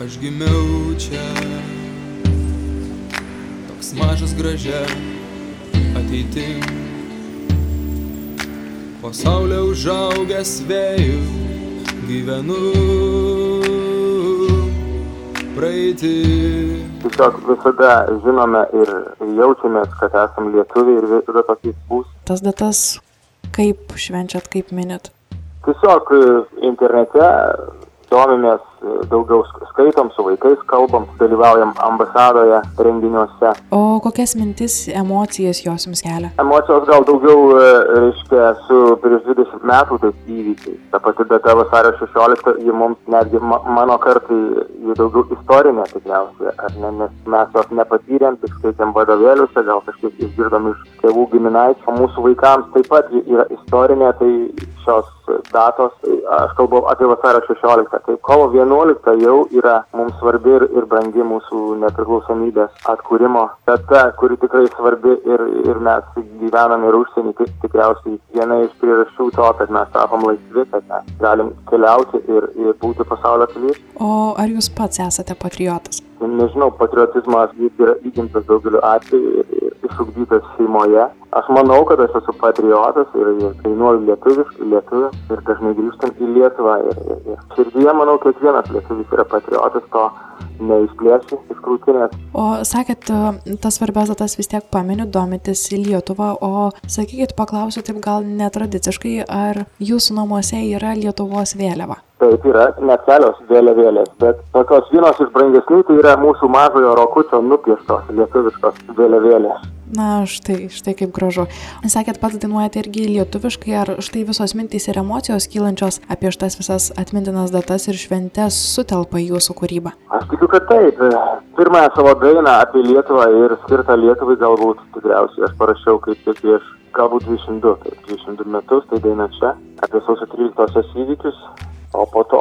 Aš gimiau čia, toks mažas gražia ateitim. Pasaulio užaugęs vėjų gyvenu praeitį. Tiesiog visada žinome ir jaučiamės, kad esam lietuviai ir visada tokiais bus. Tas datas kaip švenčiat, kaip minit? Tiesiog internete domimės, daugiau skaitom, su vaikais kalbam, dalyvaujam ambasadoje renginiuose. O kokias mintis, emocijas jos jums kelia? Emocijos gal daugiau, e, reiškia, su prieš 20 metų tais įvykiais. Ta pati data vasario 16, ji mums netgi ma mano kartai, ji daugiau istorinė tikriausiai, ar ne, nes mes jos nepatyrėm, tik skaitėm vadovėliuose, gal kažkiek išgirdom iš tėvų giminaičių, mūsų vaikams taip pat yra istorinė, tai šios datos, aš kalbu apie vasario 16, tai kovo 11 jau yra mums svarbi ir, ir brangi mūsų nepriklausomybės atkūrimo data, kuri tikrai svarbi ir, ir mes gyvenam ir užsienį, tai tikriausiai viena iš priežasčių to, kad mes tapom laisvi, kad mes galim keliauti ir, ir būti pasaulio piliečiai. O ar jūs pats esate patriotas? Nežinau, patriotizmas yra įgimtas daugeliu atveju ir išugdytas šeimoje. Aš manau, kad aš esu patriotas ir, ir dainuoju lietuviškai, lietuvių ir dažnai grįžtam į Lietuvą. Ir, ir, ir širdyje, manau, kiekvienas lietuvis yra patriotas, to neišplėsi iš krūtinės. O sakėt, tas svarbiausia tas vis tiek paminiu, domitės į Lietuvą, o sakykit, paklausiu taip gal netradiciškai, ar jūsų namuose yra Lietuvos vėliava? Taip yra net kelios vėliavėlės, bet tokios vienos iš brangesnių tai yra mūsų mažojo rokučio nupieštos lietuviškos vėliavėlės. Na, štai, štai kaip gražu. Sakėt, pats dainuojate irgi lietuviškai, ar štai visos mintys ir emocijos kylančios apie šitas visas atmintinas datas ir šventes sutelpa jūsų kūrybą? Aš tikiu, kad taip. Pirmąją savo dainą apie Lietuvą ir skirtą Lietuvai galbūt tikriausiai aš parašiau kaip tik prieš galbūt 22, tai 22 metus, tai daina čia, apie sausio 13 įvykius, o po to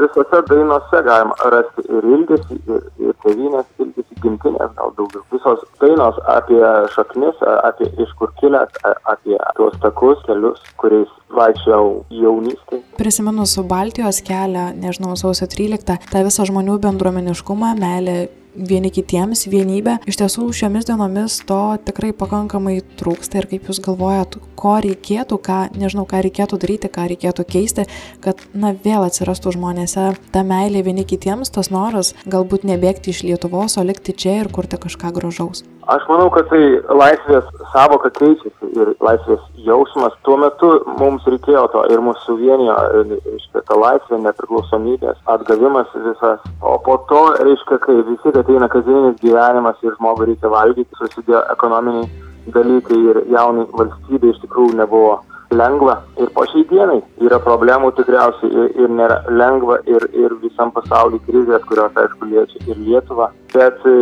visose dainose galima rasti ir ilgesį, ir, ir tevinės ilgesį, gimtinės gal daugiau. Visos dainos apie šaknis, apie iš kur kilęs, apie tuos takus, kelius, kuriais vaikščiau jaunystėje. Prisiminus Baltijos kelią, nežinau, sausio 13, tą visą žmonių bendruomeniškumą, meilę vieni kitiems, vienybę. Iš tiesų šiomis dienomis to tikrai pakankamai trūksta ir kaip jūs galvojat, ko reikėtų, ką, nežinau, ką reikėtų daryti, ką reikėtų keisti, kad, na, vėl atsirastų žmonėse ta meilė vieni kitiems, tas noras galbūt nebėgti iš Lietuvos, o likti čia ir kurti kažką gražaus. Aš manau, kad tai laisvės savoka keičiasi ir laisvės jausmas. Tuo metu mums reikėjo to ir mūsų suvienijo, reiškia, ta laisvė, nepriklausomybės, atgavimas visas. O po to, reiškia, kai visi ateina kasdieninis gyvenimas ir žmogui reikia valgyti, susidėjo ekonominiai dalykai ir jaunai valstybė iš tikrųjų nebuvo lengva ir po šiai dienai yra problemų tikriausiai ir, ir nėra lengva ir, ir visam pasauliu krizės, kurios aišku liečia ir Lietuvą. Bet e,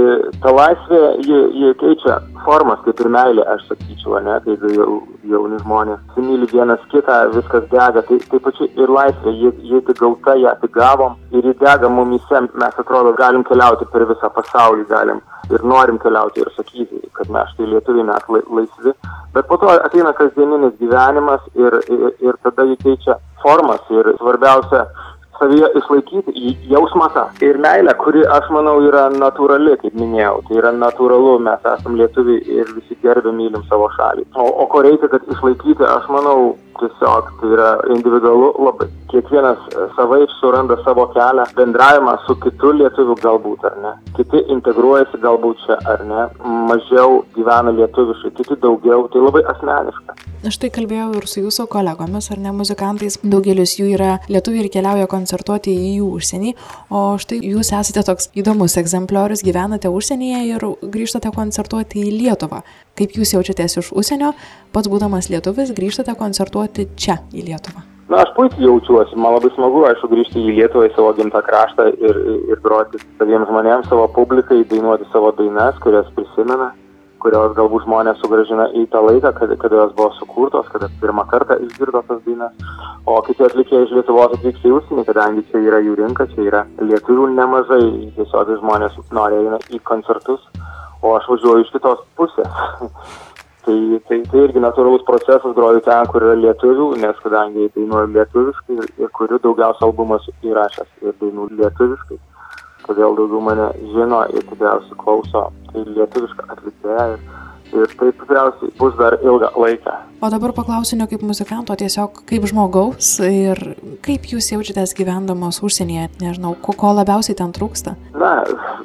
ta laisvė, ji, ji keičia formas, kaip ir meilė, aš sakyčiau, ne, kai jau, jauni žmonės simyli vienas kitą, viskas dega, tai taip pačiai ir laisvė, ji, ji tik gauta, ją tik gavom ir ji dega mumise, mes atrodo galim keliauti per visą pasaulį, galim ir norim keliauti ir sakyti, kad mes štai lietuviai mes laisvi, bet po to ateina kasdieninis gyvenimas ir, ir, ir tada jį keičia formas ir svarbiausia savyje išlaikyti jausmą tą. Ir meilę, kuri, aš manau, yra natūrali, kaip minėjau, tai yra natūralu, mes esame lietuviai ir visi gerbė mylim savo šalį. O, o ko reikia, kad išlaikyti, aš manau, tiesiog tai yra individualu labai. Kiekvienas savaip suranda savo kelią, bendravimą su kitu lietuviu galbūt ar ne. Kiti integruojasi galbūt čia ar ne. Mažiau gyvena lietuviškai, kiti daugiau. Tai labai asmeniška. Aš tai kalbėjau ir su jūsų kolegomis ar ne muzikantais. Daugelis jų yra lietuviai ir keliauja koncertuoti į jų užsienį. O štai jūs esate toks įdomus egzempliorius, gyvenate užsienyje ir grįžtate koncertuoti į Lietuvą. Kaip jūs jaučiatės iš užsienio, pats būdamas lietuvis, grįžtate koncertuoti važiuoti čia į Lietuvą? Na, aš puikiai jaučiuosi, man labai smagu, aišku, grįžti į Lietuvą, į savo gimtą kraštą ir, ir groti saviems žmonėms, savo publikai, dainuoti savo dainas, kurias prisimena, kurios galbūt žmonės sugražina į tą laiką, kada, kada jos buvo sukurtos, kada pirmą kartą išgirdo tas dainas. O kiti atlikėjai iš Lietuvos atvyksta į užsienį, kadangi čia yra jų rinka, čia yra lietuvių nemažai, tiesiog žmonės nori eina į koncertus, o aš važiuoju iš kitos pusės. Tai, tai, tai irgi natūralus procesas groju ten, kur yra lietuvių, nes kadangi dainuoju lietuviškai ir, ir kuriu daugiausia albumas įrašęs ir dainų lietuviškai. todėl daugiau mane žino ir tikriausiai klauso ir lietuvišką atlikėją ir, ir tai tikriausiai bus dar ilgą laiką. O dabar paklausiu ne kaip muzikanto, tiesiog kaip žmogaus ir kaip jūs jaučiatės gyvendamos užsienyje, nežinau, ko, ko labiausiai ten trūksta? Na,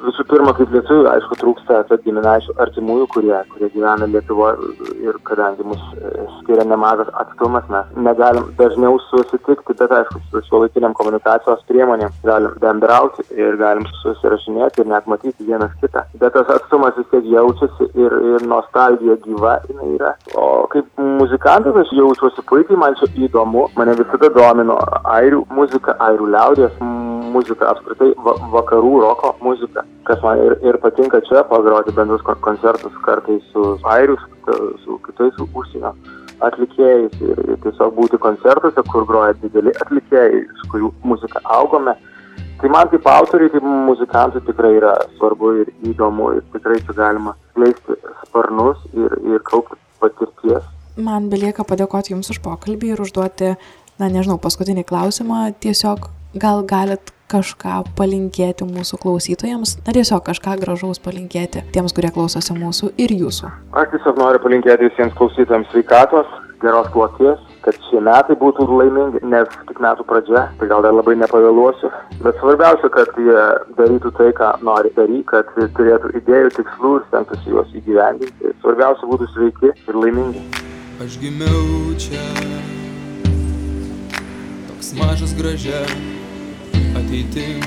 visų pirma, kaip lietuvių, aišku, trūksta tad giminaičių artimųjų, kurie, kurie gyvena Lietuvoje ir kadangi mus e, skiria nemažas atstumas, mes negalim dažniau susitikti, bet aišku, su šiuolaikiniam komunikacijos priemonėm galim bendrauti ir galim susirašinėti ir net matyti vienas kitą. Bet tas atstumas vis tiek jaučiasi ir, ir nostalgija gyva jinai yra. O kaip muzikantas, muzikantas aš jaučiuosi puikiai, man čia įdomu, mane visada domino airių muzika, airių liaudės muzika, apskritai va vakarų roko muzika, kas man ir, ir patinka čia pagroti bendrus koncertus kartais su airių, su kitais užsienio atlikėjais ir, ir tiesiog būti koncertuose, kur groja dideli atlikėjai, su kurių muzika augome. Tai man kaip autoriai, kaip muzikantui tikrai yra svarbu ir įdomu ir tikrai čia galima skleisti sparnus ir, ir kaupti patirties man belieka padėkoti Jums už pokalbį ir užduoti, na nežinau, paskutinį klausimą. Tiesiog gal galit kažką palinkėti mūsų klausytojams, na tiesiog kažką gražaus palinkėti tiems, kurie klausosi mūsų ir jūsų. Aš tiesiog noriu palinkėti visiems klausytojams sveikatos, geros kloties, kad šie metai būtų laimingi, nes tik metų pradžia, tai gal dar labai nepavėluosiu. Bet svarbiausia, kad jie darytų tai, ką nori daryti, kad turėtų idėjų, tikslų ir stengtųsi juos įgyvendinti. Svarbiausia būtų sveiki ir laimingi aš gimiau čia, toks mažas gražia ateitim.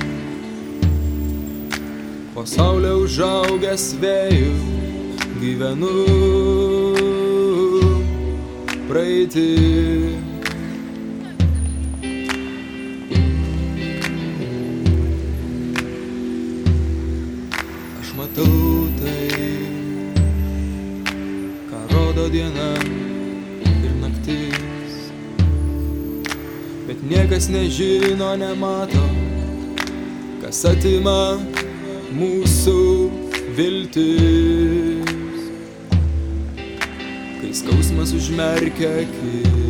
Pasaulio užaugęs vėjų gyvenu praeitį. Aš matau tai, ką rodo diena niekas nežino, nemato, kas atima mūsų viltis. Kai skausmas užmerkia akis.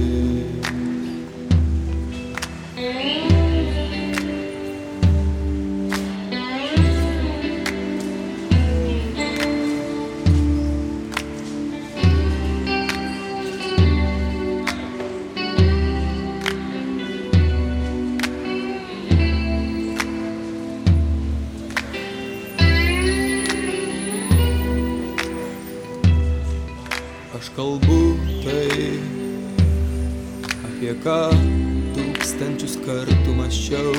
Kalbu tai, apie ką tūkstančius kartų maščiau.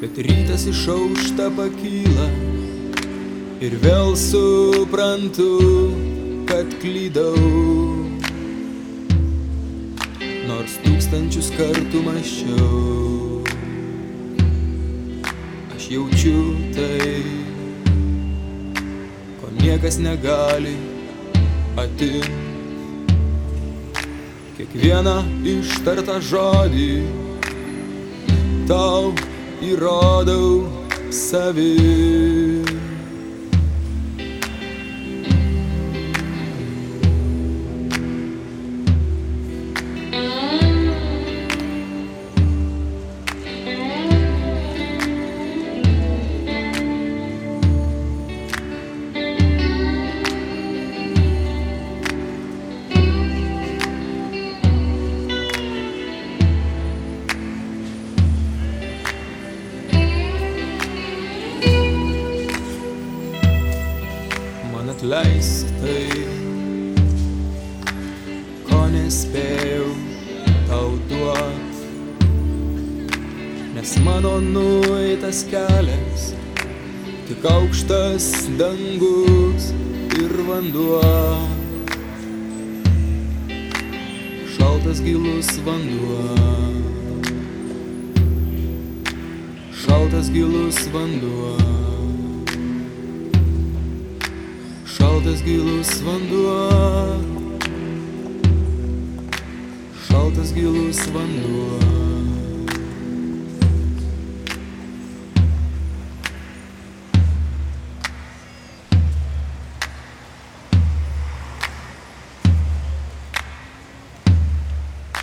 Bet rytas išaušta pakyla ir vėl suprantu, kad klydau. Nors tūkstančius kartų maščiau, aš jaučiu tai, ko niekas negali atim kiekvieną ištartą žodį tau įrodau savim. Atleisk tai, ko nespėjau tau duot. Nes mano nueitas kelias tik aukštas dangus ir vanduo. Šaltas gilus vanduo. Šaltas gilus vanduo. Šaltas gilus vanduo. Šaltas gilus vanduo.